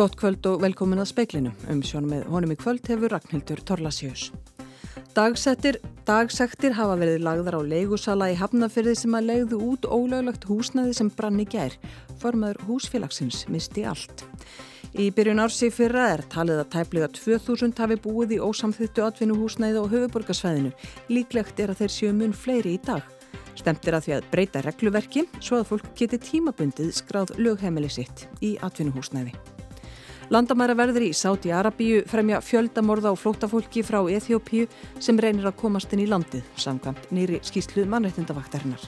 Gott kvöld og velkomin að speiklinum. Um sjónum með honum í kvöld hefur Ragnhildur Torlasjós. Dagsektir hafa verið lagðar á leigusala í Hafnafyrði sem að leiðu út ólöglegt húsnaði sem brann í gær. Formaður húsfélagsins misti allt. Í byrjun ársi fyrra er talið að tæplega 2000 hafi búið í ósamþyttu atvinnuhúsnæði og höfuborgarsvæðinu. Líklegt er að þeir séu mun fleiri í dag. Stemt er að því að breyta regluverki svo að fólk geti tímabundið skráð lögheimili sitt í atvinnuhúsnæði. Landamæra verður í Sáti Arabíu fremja fjöldamorða á flótafólki frá Eþjópíu sem reynir að komast inn í landið, samkvæmt nýri skýslu mannreitindavaktarinnar.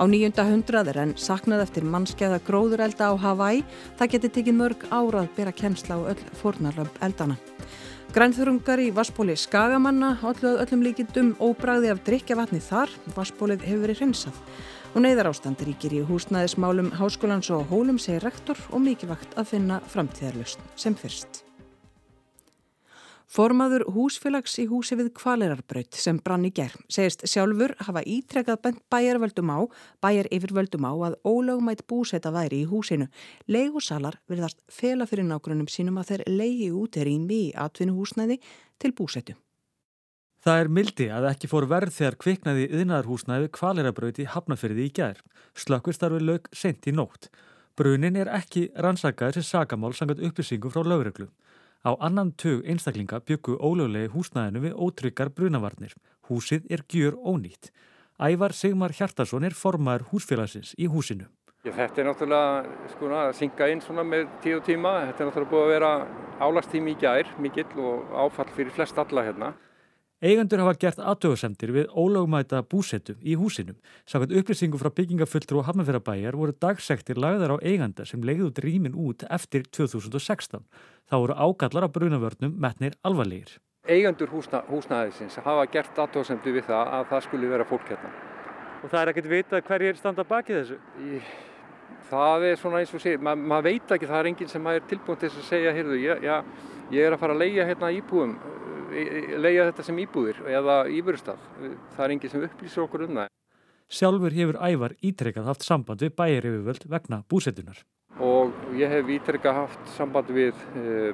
Á nýjunda hundrað er enn saknað eftir mannskeiða gróðurelda á Hawaii. Það geti tekið mörg árað bera kemsla á öll fornarlömp eldana. Grænþurungar í Vassbóli Skagamanna alluð öllum líkindum óbræði af drikjavatni þar. Vassbólið hefur verið hreinsað. Og neyðar ástand ríkir í húsnæðismálum Háskólans og Hólum segir rektor og mikilvægt að finna framtíðarlust sem fyrst. Formaður húsfélags í húsi við Kvalerarbraut sem brann í gerð segist sjálfur hafa ítrekkað bent bæjarvöldum á, bæjar yfirvöldum á að ólögumætt búseta væri í húsinu. Leigusalar verðast fela fyrir nágrunum sínum að þeir leigi út er í mjög atvinnuhúsnæði til búsetu. Það er mildi að ekki fór verð þegar kviknaði yðnaðarhúsnæði Kvalerarbraut í Hafnafyrði í gerð. Slökkustarfi lög sent í nótt. Brunin er ekki rannsakaður sem sagamál sangat upplýsingum frá lögreglu. Á annan tug einstaklinga byggu ólöglegi húsnæðinu við ótryggar brunavarnir. Húsið er gjör ónýtt. Ævar Sigmar Hjartarsson er formaður húsfélagsins í húsinu. Þetta er náttúrulega sko, að synga inn með tíu tíma. Þetta er náttúrulega búið að vera álagstími í gær mikill og áfall fyrir flest alla hérna. Eigendur hafa gert aðtöðusemtir við ólögumæta búsettum í húsinum. Sákvæmt upplýsingu frá byggingafulltrú og hafnafjörðabæjar voru dagsektir lagðar á eiganda sem legði út rýmin út eftir 2016. Þá voru ágallar á brunavörnum metnir alvarlegir. Eigendur húsna, húsnæðisins hafa gert aðtöðusemtir við það að það skulle vera fólk hérna. Og það er ekkert vita hverjir standa baki þessu? Í, það er svona eins og sé, Ma, maður veit ekki, það er enginn sem er tilbúin til að segja, heyrðu, ég, já, ég er að fara að leia hérna íbúum leia þetta sem íbúðir eða íbúrstað. Það er enginn sem upplýsir okkur um það. Sjálfur hefur ævar ítrekkað haft samband við bæjar yfirvöld vegna búsettunar. Og ég hef ítrekkað haft samband við e,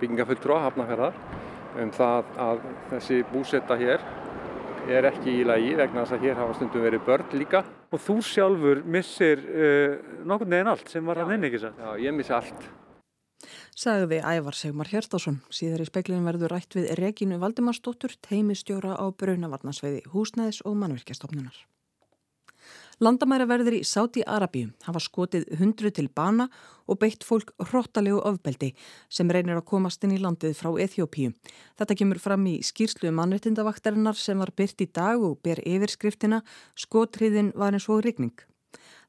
byggingafulltrú að hafnaferðar um það að þessi búsetta hér er ekki í lagi vegna þess að hér hafa stundum verið börn líka. Og þú sjálfur missir uh, nokkur neginn allt sem var hann inn ekki satt? Já, ég missi allt sagði Ævar Segmar Hjertásson. Síðar í speklinu verður rætt við Regínu Valdimarsdóttur, teimistjóra á Braunavarnasveiði, húsnæðis og mannverkjastofnunar. Landamæra verður í Sáti Arabíu hafa skotið hundru til bana og beitt fólk hróttalegu ofbeldi sem reynir að komast inn í landið frá Eþjópíu. Þetta kemur fram í skýrslu mannrettindavaktarinnar sem var byrt í dag og ber yfirskriftina Skotriðin var eins og rigning.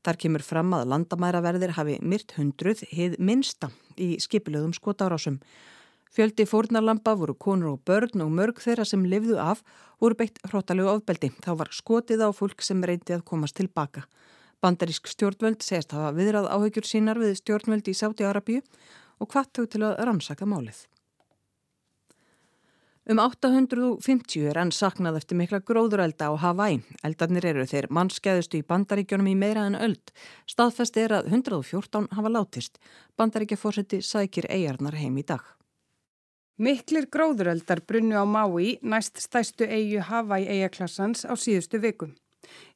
Þar kemur fram að landamæraverðir hafi myrt hundruð hið minsta í skipilöðum skotárásum. Fjöldi fórnarlampa voru konur og börn og mörg þeirra sem lifðu af voru beitt hróttalegu ofbeldi. Þá var skotið á fólk sem reyndi að komast tilbaka. Bandarísk stjórnvöld segist hafa viðrað áhugjur sínar við stjórnvöld í Sáti Arabíu og hvað þau til að rannsaka málið. Um 850 er enn saknað eftir mikla gróðurelda á Hawaii. Eldarnir eru þeir mannskæðustu í bandaríkjónum í meira en öld. Staðfest er að 114 hafa látist. Bandaríkjafórseti sækir eigarnar heim í dag. Miklir gróðureldar brunnu á Maui næst stæstu eigu Hawaii eigaklassans á síðustu vikum.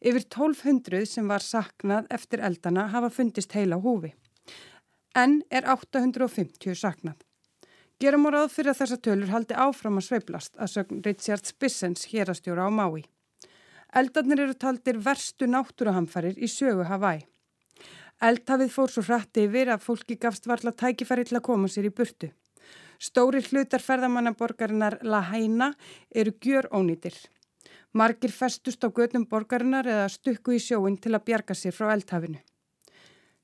Yfir 1200 sem var saknað eftir eldana hafa fundist heila húfi. En er 850 saknað. Gerum á ráð fyrir að þessa tölur haldi áfram að sveiblast að sögn Richard Spissens hérastjóra á Mái. Eldarnir eru taldir verstu náttúruhamfarir í sögu Hawaii. Eldhafið fór svo hrætti yfir að fólki gafst varla tækifæri til að koma sér í burtu. Stóri hlutar ferðamannaborgarinnar La Haina eru gjör ónýtir. Margir festust á gödnum borgarinnar eða stukku í sjóin til að bjarga sér frá eldhafinu.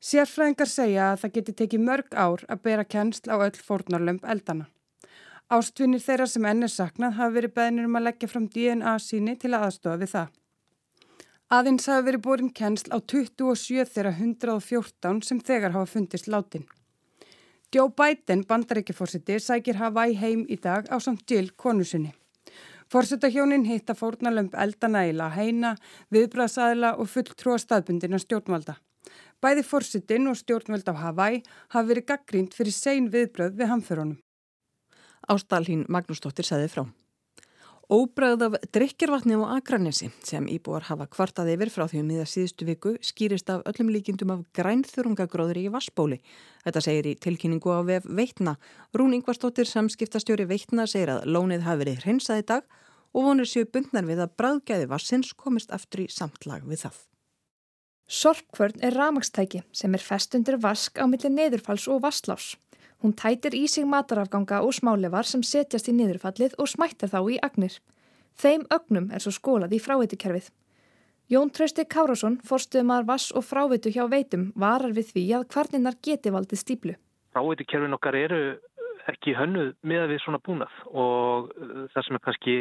Sérfræðingar segja að það geti tekið mörg ár að bera kennsl á öll fórnarlömp eldana. Ástvinnir þeirra sem enn er saknað hafa verið beðnir um að leggja fram DNA síni til að aðstofa við það. Aðeins hafa verið borin kennsl á 27 þeirra 114 sem þegar hafa fundist látin. Joe Biden, bandaríkjafórsiti, sækir Hawaii heim í dag á samt Jill konusinni. Fórsetahjónin hitta fórnarlömp eldana í La Heina, viðbraðsæðla og full tróa staðbundina stjórnvalda. Bæði fórsitin og stjórnvöld á Hawaii hafi verið gaggrínt fyrir sein viðbröð við hamförunum. Ástælín Magnúsdóttir segði frá. Óbræð af drikkjarvatni á Akranesi sem íbúar hafa kvartað yfir frá því um miða síðustu viku skýrist af öllum líkindum af grænþurungagróðri í Vassbóli. Þetta segir í tilkynningu á vef Veitna. Rún Ingvarsdóttir samskiptastjóri Veitna segir að lónið hafi verið hreinsað í dag og vonir séu bundnar við að bræðgæði vassins komist aftur í samtlag við það. Sorpkvörn er ramagstæki sem er fest undir vask á milli neðurfalls og vasslás. Hún tætir í sig matarafganga og smálefar sem setjast í niðurfallið og smættar þá í agnir. Þeim ögnum er svo skólað í fráveitukerfið. Jón Trausti Kárásson, forstuðumar vass og frávitu hjá veitum, varar við því að kvarninnar geti valdið stíplu. Fráveitukerfin okkar eru ekki hönnuð með við svona búnað og uh, það sem er kannski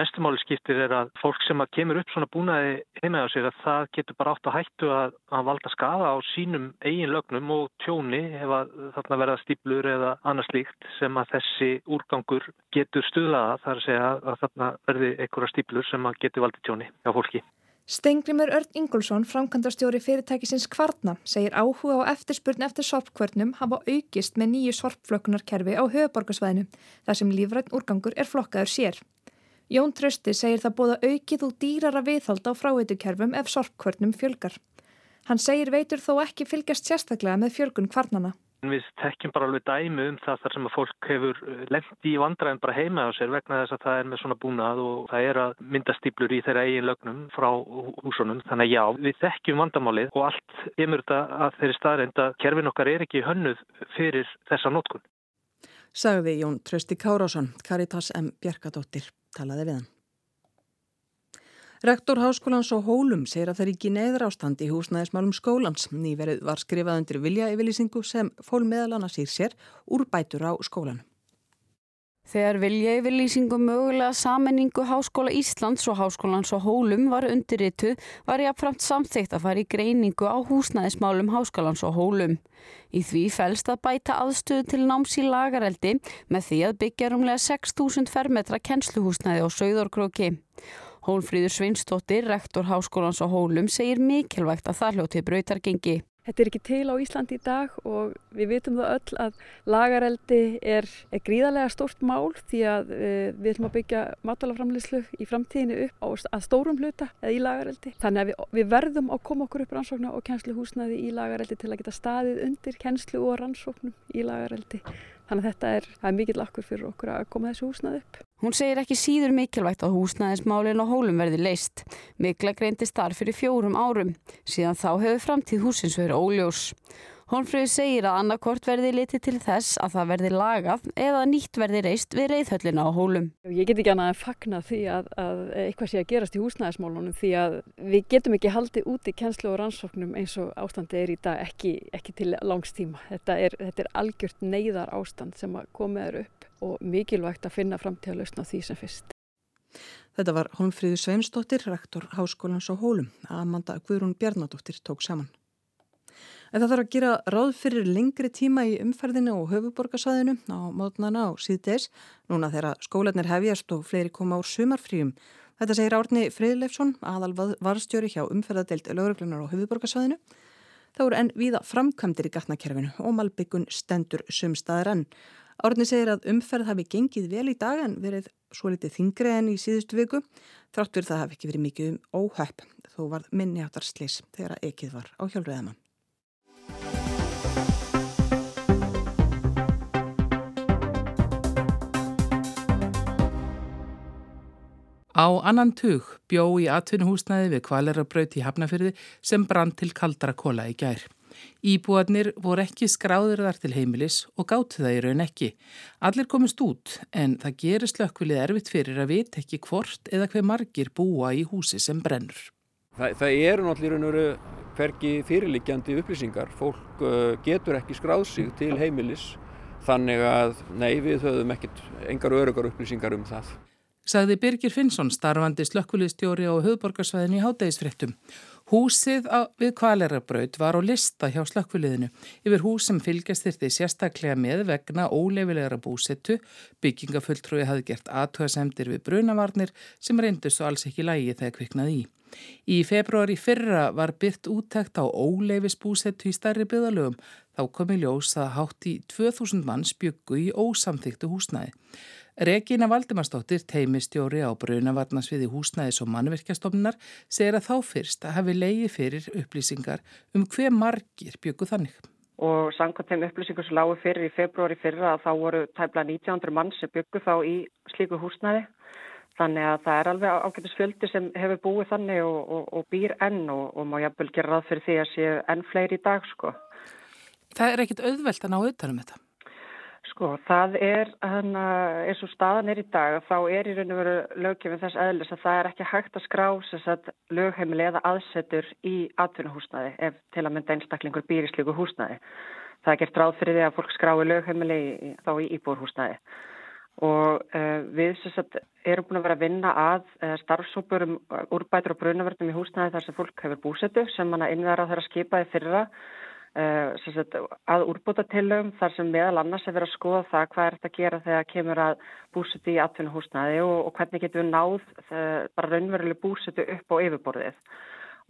mestumáli skiptir er að fólk sem að kemur upp svona búnaði heima á sig að það getur bara átt að hættu að, að valda skafa á sínum eigin lögnum og tjóni ef að þarna verða stíplur eða annars líkt sem að þessi úrgangur getur stuðlaða þar að segja að þarna verði einhverja stíplur sem að getur valdið tjóni hjá fólki. Stengrimur Örn Ingólfsson, framkvæmdarstjóri fyrirtækisins Kvartna, segir áhuga á eftirspurn eftir sorpkvörnum hafa aukist með nýju sorpflökunarkerfi á höfuborgarsvæðinu, þar sem lífrætt úrgangur er flokkaður sér. Jón Trösti segir það bóða aukið og dýrara viðhald á fráveitukerfum ef sorpkvörnum fjölgar. Hann segir veitur þó ekki fylgjast sérstaklega með fjölgun kvarnana. Við tekjum bara alveg dæmi um það þar sem að fólk hefur eh, lendi í vandræðin bara heima á sér vegna þess að það er með svona búnað og það er að mynda stíplur í þeirra eigin lögnum frá húsunum. Þannig að já, við tekjum vandamálið og allt kemur þetta að þeirri staðrind að kerfin okkar er ekki hönnuð fyrir þessa nótkun. Sagði Jón Trösti Kárásson, Karitas M. Bjarkadóttir, talaði við hann. Rektor Háskólans og Hólum segir að það er ekki neður ástand í húsnæðismálum skólans. Nýverið var skrifað undir vilja yfirlýsingu sem fól meðal annars í sér úr bætur á skólanum. Þegar vilja yfirlýsingu mögulega sammenningu Háskóla Íslands og Háskólans og Hólum var undirritu var ég að framt samþygt að fara í greiningu á húsnæðismálum Háskólans og Hólum. Í því fælst að bæta aðstöðu til náms í lagareldi með því að byggja rúmlega 6.000 fermetra kennsluhúsnæði á Sauðorkróki. Hólfríður Svinstóttir, rektor Háskólans á Hólum, segir mikilvægt að það hljóti brautargengi. Þetta er ekki til á Íslandi í dag og við vitum það öll að lagareldi er, er gríðarlega stórt mál því að e, við ætlum að byggja matalaframleyslu í framtíðinu upp á, að stórum hluta eða í lagareldi. Þannig að við, við verðum að koma okkur upp rannsóknar og kennsluhúsnaði í lagareldi til að geta staðið undir kennslu og rannsóknum í lagareldi. Þannig að þetta er, er mikill akkur fyrir okkur að koma þessu húsnað upp. Hún segir ekki síður mikilvægt að húsnæðismálinn og hólum verði leist. Mikla greindi starf fyrir fjórum árum. Síðan þá hefur framtíð húsins verið óljós. Hónfröðu segir að annarkort verði litið til þess að það verði lagað eða nýtt verði reist við reyðhöllina á hólum. Ég get ekki annað að fagna því að, að eitthvað sé að gerast í húsnæðismálunum því að við getum ekki haldið út í kennslu og rannsóknum eins og ástandi er í dag ekki, ekki til langstíma. Þetta er, þetta er algjört neyðar ástand sem komið er upp og mikilvægt að finna framtíðalausna því sem fyrst. Þetta var Holmfríður Sveinsdóttir, rektor Háskólans á Hólum. Amanda Guðrún Bjarnadóttir tók saman. En það þarf að gera ráð fyrir lengri tíma í umferðinu og höfuborgarsæðinu á mótnana á síðdeis, núna þegar skólanir hefjast og fleiri koma úr sumarfríum. Þetta segir Árni Friðleifsson, aðal varstjóri hjá umferðadeild lögreglunar á höfuborgarsæðinu. Það voru enn viða framkvæmdir í gatnakerfinu og malbyggun stendur sumstaðar enn. Árni segir að umferð hafi gengið vel í dag en verið svo litið þingri enn í síðustu viku. Þráttur það hafi ekki verið mikið um óhöpp þó varð minni áttar slis þegar ekkið var á hjálfriðamann. Á annan tug bjó í atvinnuhúsnaði við kvalerabraut í Hafnafyrði sem brann til kaldra kóla í gær. Íbúarnir voru ekki skráður þar til heimilis og gáttu það í raun ekki. Allir komist út en það gerir slökkvilið erfitt fyrir að vita ekki hvort eða hver margir búa í húsi sem brennur. Það, það eru náttúrulega hverki fyrirlikjandi upplýsingar. Fólk uh, getur ekki skráð sig til heimilis þannig að nei við höfum ekkert engar örugar upplýsingar um það. sagði Birgir Finnsson starfandi slökkulistjóri á höfborgarsvæðinu í hátægisfrittum. Húsið við Kvalerabraut var á lista hjá slökkviliðinu yfir hús sem fylgjast þyrti sérstaklega með vegna óleifilegra búsettu. Byggingafulltrúi hafði gert aðtöðasemdir við brunavarnir sem reyndust og alls ekki lægi þegar kviknaði í. Í februari fyrra var byrt úttækt á óleifis búsettu í stærri byðalögum. Þá komi ljós að hátt í 2000 manns byggu í ósamþyktu húsnæði. Regina Valdimarsdóttir, teimistjóri á Brunavarnasviði húsnæðis og mannverkjastofnunar, segir að þá fyrst að hafi leiði fyrir upplýsingar um hver margir byggu þannig. Og samkvæmt þeim upplýsingar sem lágu fyrir í februari fyrra að þá voru tæmla 1900 mann sem byggu þá í slíku húsnæði. Þannig að það er alveg ágætis fjöldi sem hefur búið þannig og, og, og býr enn og, og má jafnvel gera ráð fyrir því að séu enn fleiri í dag sko. Það er ekkit auðvelt að ná auðvitað um þetta? Sko, það er, hana, eins og staðan er í dag, þá er í raun og veru löggefin þess aðlis að það er ekki hægt að skrá sagt, lögheimili eða aðsetur í atvinnuhúsnaði ef til að mynda einstaklingur býr í slíku húsnaði. Það er gert ráð fyrir því að fólk skrái lögheimili í, þá í íbúrhúsnaði. Og uh, við sagt, erum búin að vera að vinna að uh, starfsópur um úrbætur og brunavörnum í húsnaði þar sem fólk hefur búsetu sem manna innverða á þeirra skipaði fyrra Uh, sagt, að úrbúta tilögum þar sem meðal annars er verið að skoða það hvað er þetta að gera þegar kemur að búsutu í atvinnuhúsnaði og, og hvernig getur við náð uh, bara raunveruleg búsutu upp á yfirborðið.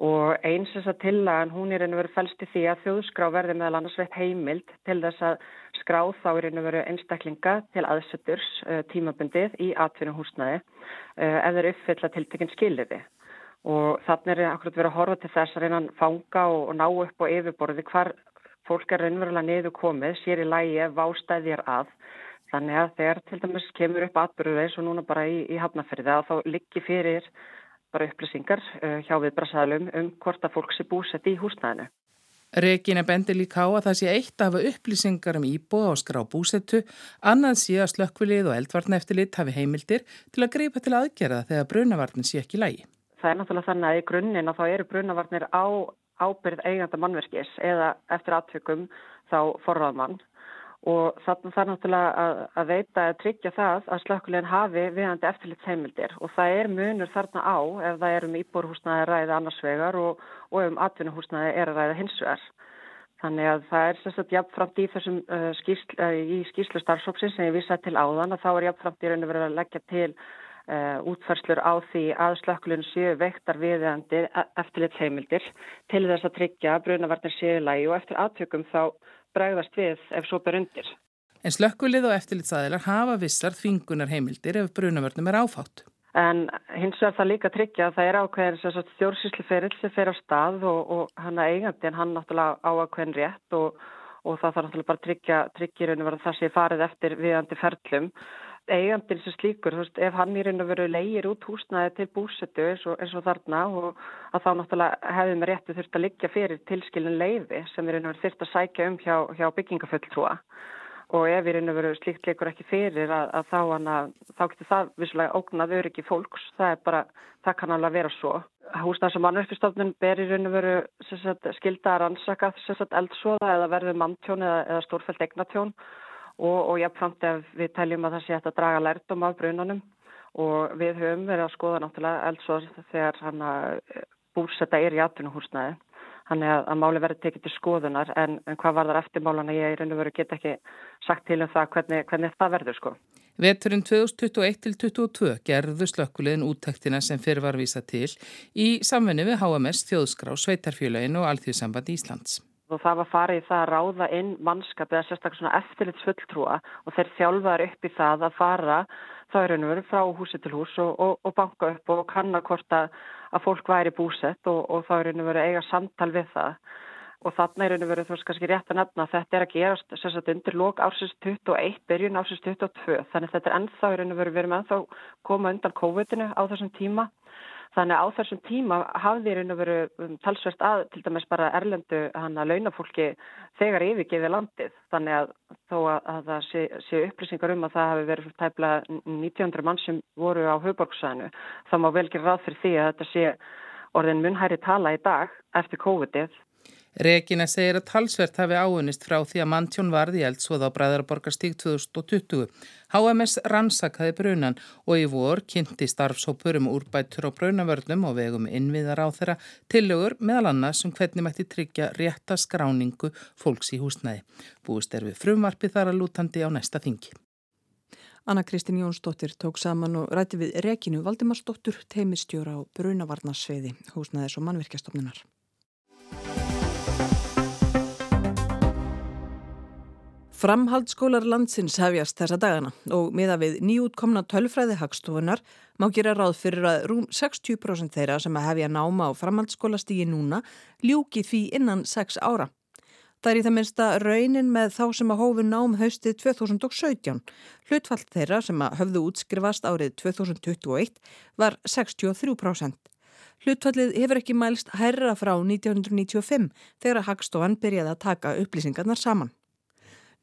Og eins þess að tillagan hún er raunveruleg fælst í því að þjóðskrá verði meðal annars veitt heimild til þess að skrá þá er raunveruleg einstaklinga til aðseturs uh, tímabundið í atvinnuhúsnaði ef þeir uppfylla tiltekinn skiliði og þannig er akkurat verið að horfa til þess að reyna að fanga og, og ná upp á yfirborði hvar fólk er raunverulega niður komið, sér í lægi ef ástæðir að. Þannig að þegar til dæmis kemur upp atbyrðu eins og núna bara í, í hafnaferði að þá liggi fyrir bara upplýsingar uh, hjá viðbrasaðalum um hvort að fólk sé búsett í húsnæðinu. Regina bendir líka á að það sé eitt af upplýsingar um íbúa og skrá búsettu, annað sé að slökkvilið og eldvarn eftirlit hafi heimildir til að greipa til aðgerða þegar brunavarnin sé ekki lægi það er náttúrulega þannig að í grunninn að þá eru brunavarnir á ábyrð eiganda mannverkis eða eftir aðtökum þá forraðmann og þannig það er náttúrulega að, að veita að tryggja það að slökkulegin hafi viðandi eftirlitsheimildir og það er munur þarna á ef það er um íbúrhúsnaði ræði annarsvegar og, og um atvinnuhúsnaði er að ræða hinsvegar. Þannig að það er sérstaklega jafnframt í þessum uh, skýrsl, uh, í skýrslu starfsópsin sem ég vissi til áðan að þá er jafnframt í raun og verið að leggja til Uh, útfærslur á því að slökkulun séu vektar viðandi e, eftirlitsheimildir til þess að tryggja brunavarnir séu lægi og eftir aðtökum þá bregðast við ef svo ber undir. En slökkulið og eftirlitsaðilar hafa vissar þvingunar heimildir ef brunavarnum er áfátt. En hins vegar það líka tryggja að það er ákveðin stjórnsýsluferill sem fer á stað og, og hann að eigandi en hann náttúrulega á ákveðin rétt og, og það þarf náttúrulega bara tryggja, tryggja að það sé farið eftir viðandi ferlum eigandin sem slíkur, þú veist, ef hann í raun og veru leigir út húsnaði til búsetu eins og, eins og þarna og að þá náttúrulega hefðum við réttu þurft að liggja fyrir tilskilin leiði sem við raun og veru þurft að sækja um hjá, hjá byggingafulltrúa og ef við raun og veru slíkt leikur ekki fyrir að, að þá, hana, þá getur það vissulega ógnað öryggi fólks, það er bara, það kann alveg vera svo. Húsnaði sem mannverkistofnun ber í raun og veru sagt, skilda að rannsaka eldsóða eða verður manntjón eða, eða stórfælt eignatjón og, og jáfnframt ef við teljum að það sé að draga lærdom af brunanum og við höfum verið að skoða náttúrulega eldsóð þegar hann að búsetta er í atvinnuhúsnaði. Þannig að, að máli verið tekið til skoðunar en, en hvað var þar eftirmálana ég í raun og veru get ekki sagt til um það hvernig, hvernig það verður sko. Veturinn 2021-2022 gerðu slökkulegin úttektina sem fyrir var vísa til í samfunni við HMS, Þjóðskrá, Sveitarfjölögin og Alþjóðsamband Íslands og það var farið það að ráða inn mannskap eða sérstaklega svona eftirlitsfulltrúa og þeir þjálfaður upp í það að fara þá er og veru frá húsi til hús og, og, og banka upp og kanna hvort að, að fólk væri búsett og, og þá er og veru eiga samtal við það. Og þannig er og veru þú veist kannski rétt að nefna að þetta er að gerast sérstaklega undir lók ársins 21, byrjun ársins 22 þannig þetta er ennþá og veru verið með ennþá koma undan COVID-inu á þessum tíma Þannig að á þessum tíma hafði raun og veru um, talsvert að til dæmis bara erlendu hann að launafólki þegar yfirgeði landið. Þannig að þó að, að það sé, sé upplýsingar um að það hafi verið tæpla 1900 mann sem voru á höfborgsæðinu. Það má vel ekki ráð fyrir því að þetta sé orðin munhæri tala í dag eftir COVID-ið. Regina segir að talsvert hafi áunist frá því að manntjón varði eldsvoð á Bræðarborgarstík 2020. HMS rannsakaði brunan og í vor kynnti starfsópur um úrbættur á brunavörnum og vegum innviðar á þeirra tillögur meðal annars um hvernig mætti tryggja rétta skráningu fólks í húsnæði. Búist er við frumvarfi þar að lútandi á næsta þingi. Anna Kristín Jónsdóttir tók saman og rætti við Reginu Valdimarsdóttur teimistjóra á brunavarnarsveiði húsnæðis og mannverkjastofnunar. Framhaldsskólar landsins hefjast þessa dagana og miða við nýjútkomna tölfræði hagstofunar má gera ráð fyrir að rúm 60% þeirra sem að hefja náma á framhaldsskólastígi núna ljúki því innan 6 ára. Það er í það minnsta raunin með þá sem að hófu nám haustið 2017. Hlutfall þeirra sem að höfðu útskrifast árið 2021 var 63%. Hlutfallið hefur ekki mælst herra frá 1995 þegar hagstofan byrjaði að taka upplýsingarnar saman.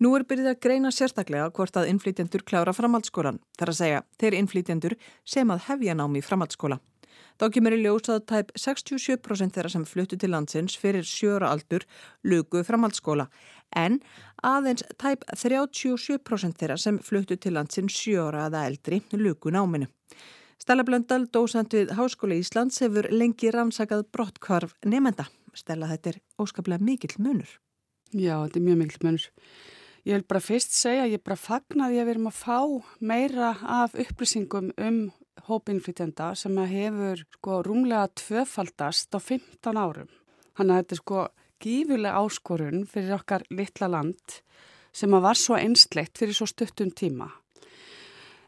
Nú er byrjuð að greina sérstaklega hvort að innflýtjendur klára framhaldsskólan, þar að segja þeir innflýtjendur sem að hefja námi framhaldsskóla. Þá kemur í ljós að tæp 67% þeirra sem fluttu til landsins fyrir sjöra aldur lugu framhaldsskóla en aðeins tæp 37% þeirra sem fluttu til landsins sjöra aða eldri lugu náminu. Stella Blöndal, dósand við Háskóla Íslands, hefur lengi rannsakað brottkvarf nefnda. Stella, þetta er óskaplega mikill munur. Já, þetta er mjög mikill munur. Ég vil bara fyrst segja að ég bara fagnar því að við erum að fá meira af upplýsingum um hópinflytjenda sem hefur sko rúmlega tvöfaldast á 15 árum. Þannig að þetta er sko gífuleg áskorun fyrir okkar litla land sem að var svo einsleitt fyrir svo stuttum tíma.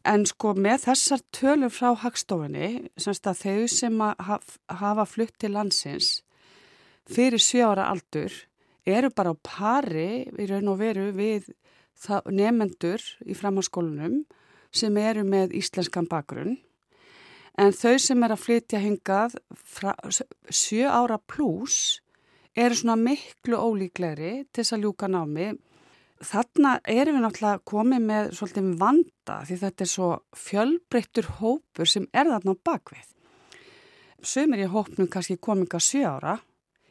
En sko með þessar tölur frá hagstofunni, semst að þau sem að hafa flutt til landsins fyrir sjóra aldur eru bara á pari í raun og veru við nefendur í framhanskólunum sem eru með íslenskan bakgrunn en þau sem er að flytja hingað sjö ára pluss eru svona miklu ólíklegri til þess að ljúka námi. Þarna erum við náttúrulega komið með svolítið vanda því þetta er svo fjölbreyttur hópur sem er þarna á bakvið. Sumir í hópnum kannski kominga sjö ára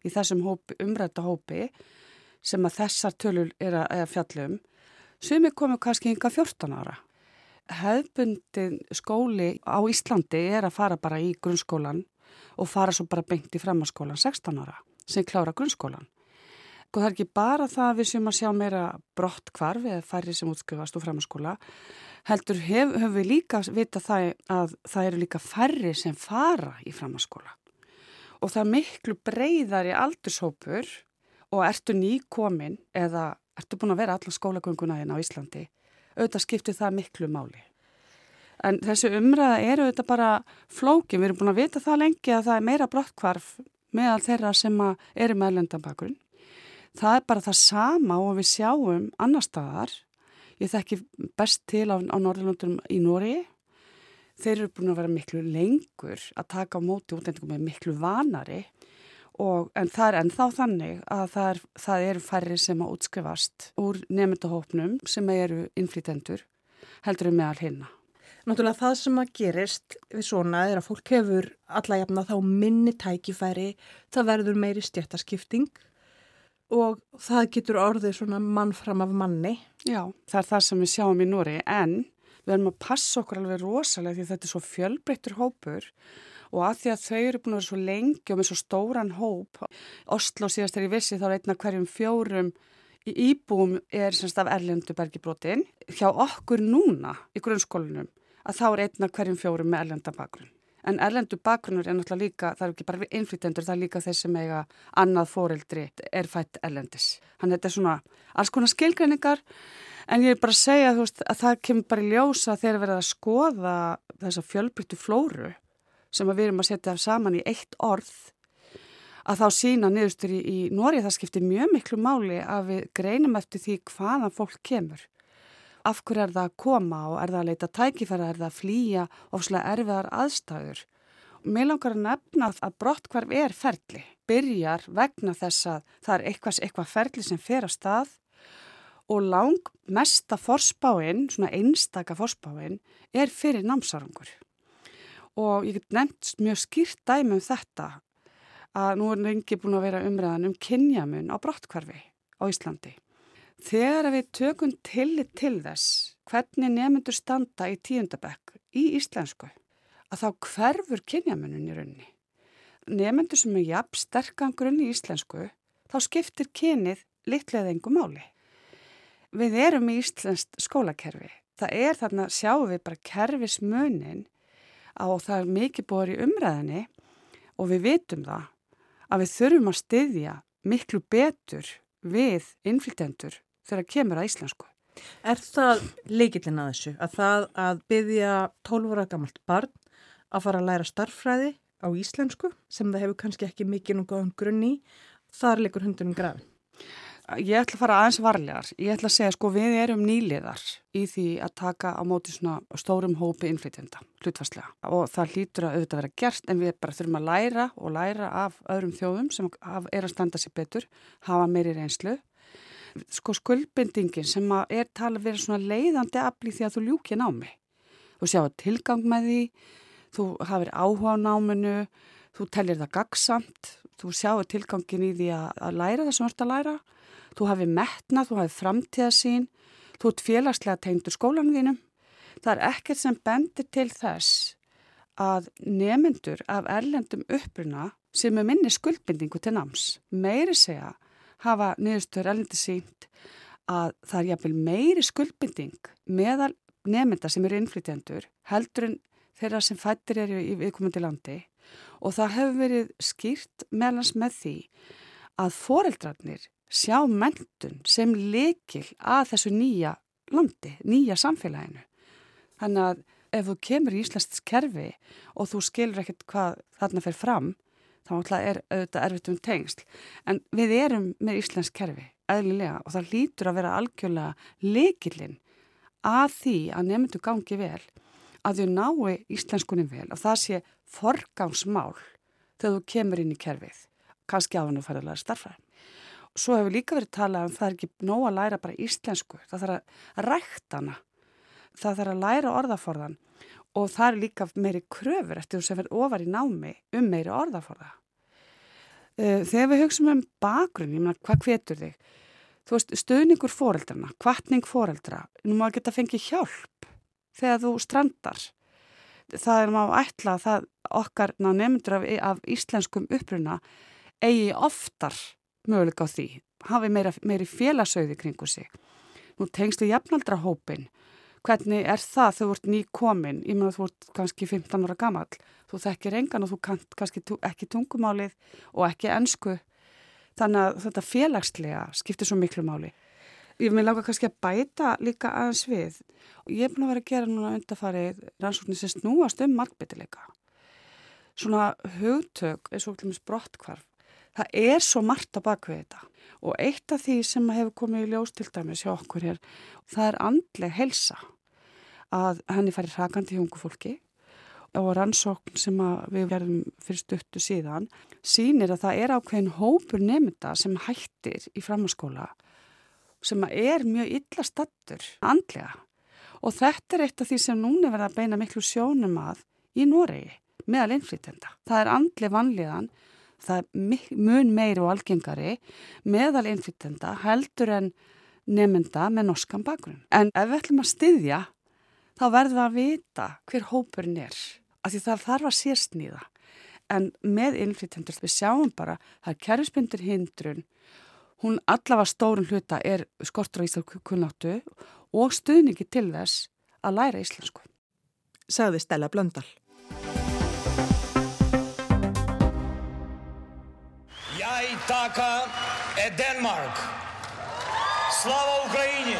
í þessum hópi, umrætta hópi sem að þessar tölur er að fjallum sem er komið kannski ynga 14 ára. Hefðbundin skóli á Íslandi er að fara bara í grunnskólan og fara svo bara bengt í framhanskólan 16 ára sem klára grunnskólan. Og það er ekki bara það að við sem að sjá meira brott kvarf eða færri sem útskrifast úr framhanskóla heldur höfum við líka vita það að það eru líka færri sem fara í framhanskóla og það er miklu breyðari aldurshópur. Og ertu nýkomin eða ertu búin að vera allar skólagönguna hérna á Íslandi, auðvitað skiptir það miklu máli. En þessu umræða eru auðvitað bara flókin, við erum búin að vita það lengi að það er meira brottkvarf meðal þeirra sem eru með lendanbakurinn. Það er bara það sama og við sjáum annar staðar, ég þekki best til á, á Norðurlundum í Nóri, þeir eru búin að vera miklu lengur að taka á móti útlendingum með miklu vanari Og, en það er ennþá þannig að það, er, það eru færri sem að útskrifast úr nefndahópnum sem eru innflýtendur heldur um meðal hérna. Náttúrulega það sem að gerist við svona er að fólk hefur alla jafna þá minni tækifæri, það verður meiri stjættaskipting og það getur orðið svona mann fram af manni. Já, það er það sem við sjáum í Núri en við erum að passa okkur alveg rosalega því þetta er svo fjölbreyttur hópur og að því að þau eru búin að vera svo lengi og með svo stóran hóp Oslo síðast er í vissi þá er einna hverjum fjórum í íbúum er semst af erlendu bergibrotin. Hjá okkur núna í grunnskólinum að þá er einna hverjum fjórum með erlenda bakgrunn. En erlendu bakgrunnur er náttúrulega líka það er ekki bara innflytendur, það er líka þeir sem eiga annað fóreldri er fætt erlendis. Þannig að þetta er svona alls konar skilgreiningar en ég er bara að segja veist, að það kemur bara í ljósa þegar við erum að skoða þessa fjölbryttu flóru sem við erum að setja saman í eitt orð að þá sína niðurstur í, í Nóri það skiptir mjög miklu máli að við greinum eftir því hvaðan fólk kemur. Af hverju er það að koma og er það að leita tækifæra, er það að flýja ofslega erfiðar aðstæður. Mér langar að nefna að brottkvarf er ferli, byrjar vegna þess að það er eitthvað, eitthvað ferli sem fer að stað og lang mesta forspáinn, svona einstaka forspáinn, er fyrir námsárangur og ég get nefnt mjög skýrt dæmi um þetta að nú er lengi búin að vera umræðan um kynjamun á brottkvarfi á Íslandi. Þegar við tökum tillit til þess hvernig nefnendur standa í tíundabekk í íslensku að þá hverfur kynjamunum í raunni. Nefnendur sem er jafn sterkan grunn í íslensku þá skiptir kynið litlega engu máli. Við erum í íslenskt skólakerfi. Það er þarna, sjáum við bara kerfismunin og það er mikið búið í umræðinni og við vitum það að við þurfum að styðja miklu betur við innflytendur þegar kemur að íslensku. Er það leikillin að þessu að það að byggja 12 ára gammalt barn að fara að læra starffræði á íslensku sem það hefur kannski ekki mikið núngáðum grunn í, þar leikur hundunum grafin? Ég ætla að fara aðeins varlegar. Ég ætla að segja sko við erum nýliðar í því að taka á móti svona stórum hópi innflytjenda, hlutfastlega. Og það hlýtur að auðvitað vera gert en við bara þurfum að læra og læra af öðrum þjóðum sem er að standa sér betur, hafa meiri reynslu. Sko skuldbindingin sem er talað verið svona leiðandi aflið því að þú ljúkja námi. Þú sjá tilgang með því, þú hafið áhuga á náminu, þú tellir það gagsamt, þú sjáu tilgangin í því að læra það sem þú ert að læra þú hafi metna, þú hafi framtíðasín, þú ert félagslega tegndur skólanum þínum. Það er ekkert sem bendir til þess að nemyndur af erlendum uppruna sem er minni skuldbindingu til náms. Meiri segja hafa niðurstöður erlendi sínt að það er jafnvel meiri skuldbinding meðal nemynda sem eru innflytjandur heldur en þeirra sem fættir eru í viðkomandi landi og það hefur verið skýrt meðlans með því að foreldrarnir sjá mentun sem lekil að þessu nýja landi, nýja samfélaginu. Þannig að ef þú kemur í Íslands kerfi og þú skilur ekkert hvað þarna fer fram, þá er auðvitað erfitt um tengsl. En við erum með Íslands kerfi, eðlilega, og það lítur að vera algjörlega lekilinn að því að nefndu gangi vel, að þau nái íslenskunum vel og það sé forgámsmál þegar þú kemur inn í kerfið, kannski á hann að fara að læra starfæðin. Svo hefur líka verið talað um það er ekki nóg að læra bara íslensku, það þarf að rækta hana, það þarf að læra orðaforðan og það er líka meiri kröfur eftir sem verður ofar í námi um meiri orðaforða. Eh, þegar við hugsaum um bakgrunn, ég meina hvað hvetur þig? Þú veist, stöðningur fóreldrana, kvartning fóreldra, nú má ekki þetta fengi hjálp þegar þú strandar. Það er má ætla að okkar nefndur af, af íslenskum uppruna eigi oftar möguleika á því, hafi meira, meiri félagsauði kringu sig. Nú tengstu jafnaldra hópin, hvernig er það þau vart ný komin, ég meina þú vart kannski 15 ára gammal, þú þekkir engan og þú kann kannski ekki tungumálið og ekki ennsku, þannig að þetta félagslega skiptir svo miklu máli. Ég vil láka kannski að bæta líka aðeins við og ég er búin að vera að gera núna undarfarið rannsóknir sem snúast um markbyttileika. Svona hugtök er svo klumins brottkvarf það er svo margt að baka við þetta. Og eitt af því sem hefur komið í ljós til dæmis hjá okkur hér, það er andleg helsa að henni færi hrakandi hjá ungu fólki og rannsókn sem við verðum fyrir stuttu síðan sínir að það er ákveðin hópur nefnda sem hættir í framhanskóla sem er mjög illa stattur andlega. Og þetta er eitt af því sem núna verða að beina miklu sjónum að í Noregi meðal innflytenda. Það er andli vanliðan það mun meiri og algengari meðal innflytenda heldur en nefnda með norskan bakgrunn. En ef við ætlum að styðja þá verðum við að vita hver hópurinn er af því það þarf að sérsnýða. En með innflytendur við sjáum bara það er kerfspindur hindrun hún allavega stórun hluta er skortur á íslensku kunnáttu og stuðningi til þess að læra íslensku. Sagði Stella Blöndal. Атака е Денмарк. Slava Ukraíni!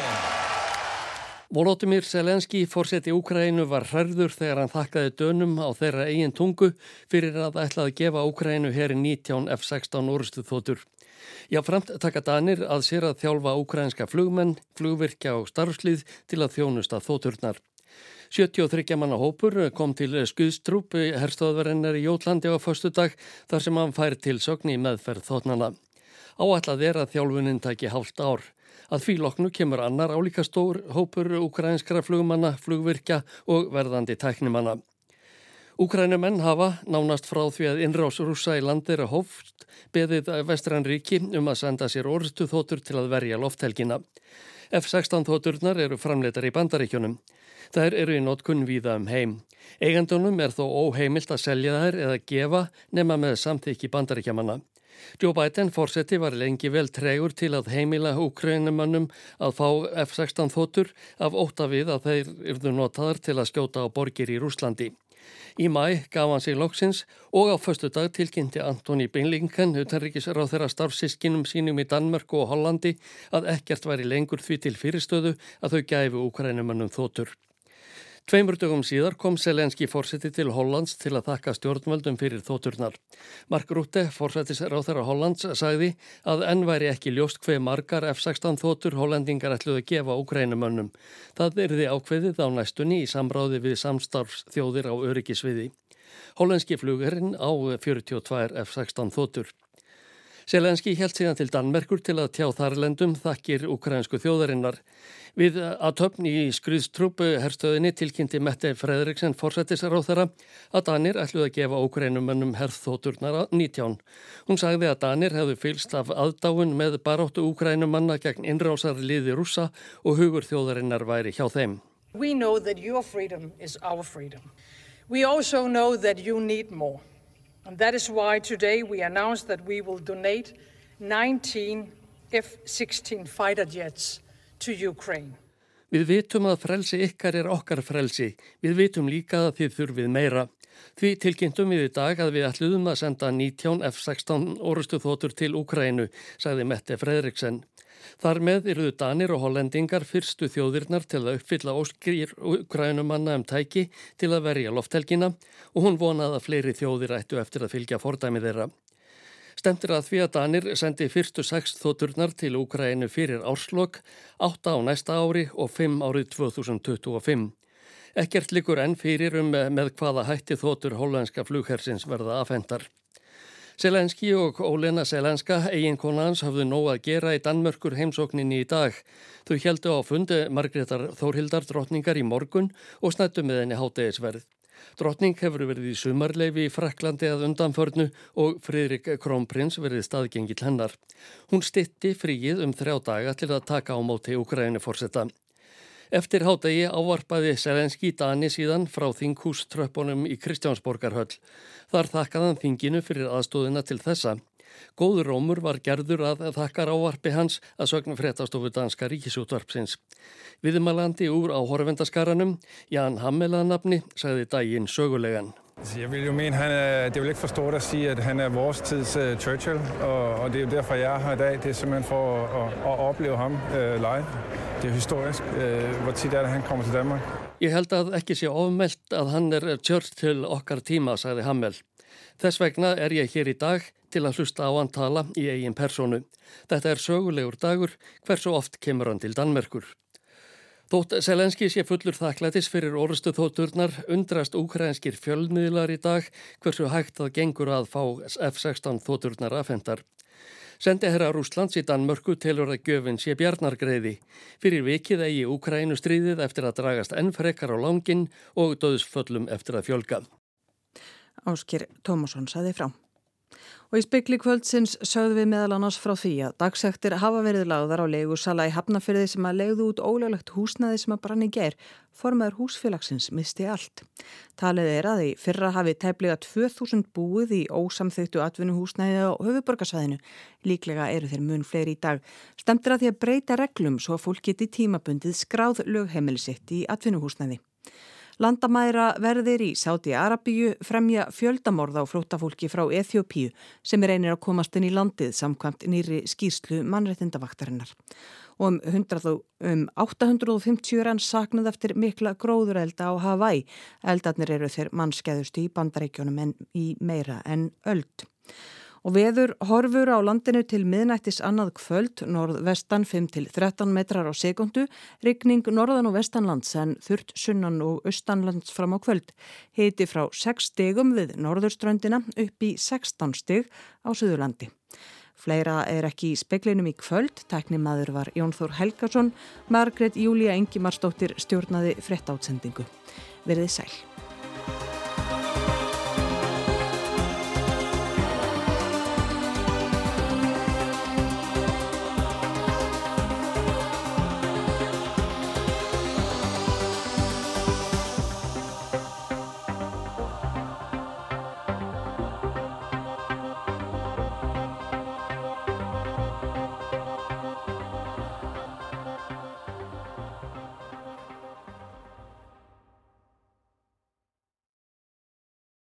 Volodymyr Selenski, fórseti Úkrænu, var hærður þegar hann þakkaði dönum á þeirra eigin tungu fyrir að ætlaði að gefa Úkrænu heri 19 F-16 orustu þótur. Já, framt taka Danir að sér að þjálfa úkrænska flugmenn, flugvirkja og starfslið til að þjónusta þóturnar. 73 manna hópur kom til Skuðstrúp herrstóðverðinnar í Jótlandi á förstu dag þar sem hann fær til sögni meðferð þóttnana. Áætlað er að þjálfunin taki hálft ár. Að fíloknu kemur annar álíka stór hópur ukrainskra flugmanna, flugvirkja og verðandi tæknimanna. Úkrænumenn hafa, nánast frá því að innrás rúsa í landir að hófst, beðið vestran ríki um að senda sér orðstu þótur til að verja lofthelgina. F-16 þóturnar eru framleitar í bandaríkjunum. Þær eru í notkunn víða um heim. Eigandunum er þó óheimilt að selja þær eða gefa nema með samþykki bandaríkjamanna. Joe Biden fórseti var lengi vel tregur til að heimila úkrænumannum að fá F-16 þótur af óta við að þeir yrðu notaðar til að skjóta á borgir í Rúslandi. Í mæ gaf hann sig loksins og á förstu dag tilkynnti Antoni Beinlinken, utanrikisráð þeirra starfsískinum sínum í Danmörku og Hollandi, að ekkert væri lengur því til fyrirstöðu að þau gæfu úkrænumannum þótur. Tveimur dögum síðar kom Selenski fórseti til Hollands til að þakka stjórnvöldum fyrir þóturnar. Mark Rútte, fórsetis ráþara Hollands, sagði að enn væri ekki ljóst hver margar F-16 þótur hollendingar ætluði gefa úkrænumönnum. Það erði ákveðið á næstunni í samráði við samstarfsþjóðir á öryggisviði. Hollenski flugurinn á 42 F-16 þótur. Selenski held síðan til Danmerkur til að tjá þarlendum þakkir ukrainsku þjóðarinnar. Við að töfn í skriðstrúpu herstöðinni tilkynnti Mette Fredriksen forsættisráð þeirra að Danir ætluði að gefa ukrainumönnum herþóturnar að 19. Hún sagði að Danir hefðu fylst af aðdáun með baróttu ukrainumanna gegn innrásar liði rúsa og hugur þjóðarinnar væri hjá þeim. We know that your freedom is our freedom. We also know that you need more. And that is why today we announced that we will donate 19 F-16 fighter jets to Ukraine. Við vitum að frelsi ykkar er okkar frelsi. Við vitum líka að þið þurfið meira. Því tilkynntum við í dag að við ætluðum að senda 19 F-16 orustu þótur til Ukrænu, sagði Mette Fredriksen. Þar með eruðu Danir og Hollendingar fyrstu þjóðirnar til að uppfylla óskýr Ukrænumanna um tæki til að verja lofthelgina og hún vonaði að fleiri þjóðir ættu eftir að fylgja fordæmi þeirra. Stemtir að því að Danir sendi fyrstu sex þóturnar til Ukrænu fyrir árslokk, átta á næsta ári og fimm árið 2025. Ekkert likur enn fyrir um með hvaða hætti þótur hollandska flughersins verða afhendar. Selenski og Ólena Selenska, eiginkona hans, hafðu nóg að gera í Danmörkur heimsókninni í dag. Þau heldu á fundi Margreðar Þórhildar drottningar í morgun og snættu með henni hátegisverð. Drottning hefur verið í sumarleifi í Fraklandi að undanförnu og Fridrik Krónprins verið staðgengil hennar. Hún stitti fríið um þrjá daga til að taka á móti Úgræni fórsetta. Eftir hádegi ávarpaði Selenski Dani síðan frá þinghúströppunum í Kristjánsborgarhöll. Þar þakkaðan þinginu fyrir aðstóðina til þessa. Góður rómur var gerður að þakkar ávarpi hans að sögna fréttastofu danska ríkisútvarpsins. Viðmalandi úr á horfendaskaranum, Jan Hammelanabni, sagði daginn sögulegan. Jeg vil jo mene, han er, det er vel ikke for stort at sige, at han er vores tids uh, Churchill, og, og det er jo derfor, jeg er her i dag. Det er simpelthen for at, at, at opleve ham uh, live. Det er historisk, uh, hvor tit er det, han kommer til Danmark. Ég held að ekki sé ofmelt að hann er Churchill okkar tíma, sagði Hammel. Þess vegna er ég hér í dag til að hlusta á hann tala í eigin personu. Þetta er sögulegur dagur, hversu oft kemur hann til Danmerkur. Þótt Selenski sé fullur þakklætis fyrir orðstu þótturnar undrast úkrænskir fjölmiðlar í dag hversu hægt það gengur að fá F-16 þótturnar afhendar. Sendi herra Rúslands í Danmörku telur að göfin sé bjarnargreiði. Fyrir vikið eigi Úkrænu stríðið eftir að dragast enn frekar á langin og döðsföllum eftir að fjölga. Áskir Tómasson saði frá. Og í spekli kvöldsins sögðu við meðal annars frá því að dagsektir hafa verið lagðar á leigusala í hafnafyrði sem að legðu út ólöglegt húsnaði sem að brann í ger. Formaður húsfélagsins misti allt. Talið er að í fyrra hafi tæplega 2000 búið í ósamþyktu atvinnuhúsnaði á höfuborgarsvæðinu. Líklega eru þeir mun fleiri í dag. Stemtir að því að breyta reglum svo að fólk geti tímabundið skráð lögheimilisitt í atvinnuhúsnaði. Landamæra verðir í Sáti Arabíu fremja fjöldamorð á flótafólki frá Eþjópíu sem er einir að komast inn í landið samkvæmt nýri skýrslu mannrettindavaktarinnar. Og um, 100, um 850 rann saknað eftir mikla gróðurelda á Hawaii. Eldarnir eru þeir mannskæðustu í bandaríkjónum en í meira en öld. Og veður horfur á landinu til miðnættis annað kvöld, norðvestan 5-13 metrar á sekundu, rigning norðan og vestanlands en þurrt sunnan og austanlands fram á kvöld. Heiti frá 6 stegum við norðurströndina upp í 16 steg á Suðurlandi. Fleira er ekki í speklinum í kvöld, tæknimaður var Jón Þór Helgarsson, Margret Júlia Engimarsdóttir stjórnaði frett átsendingu. Verðið sæl.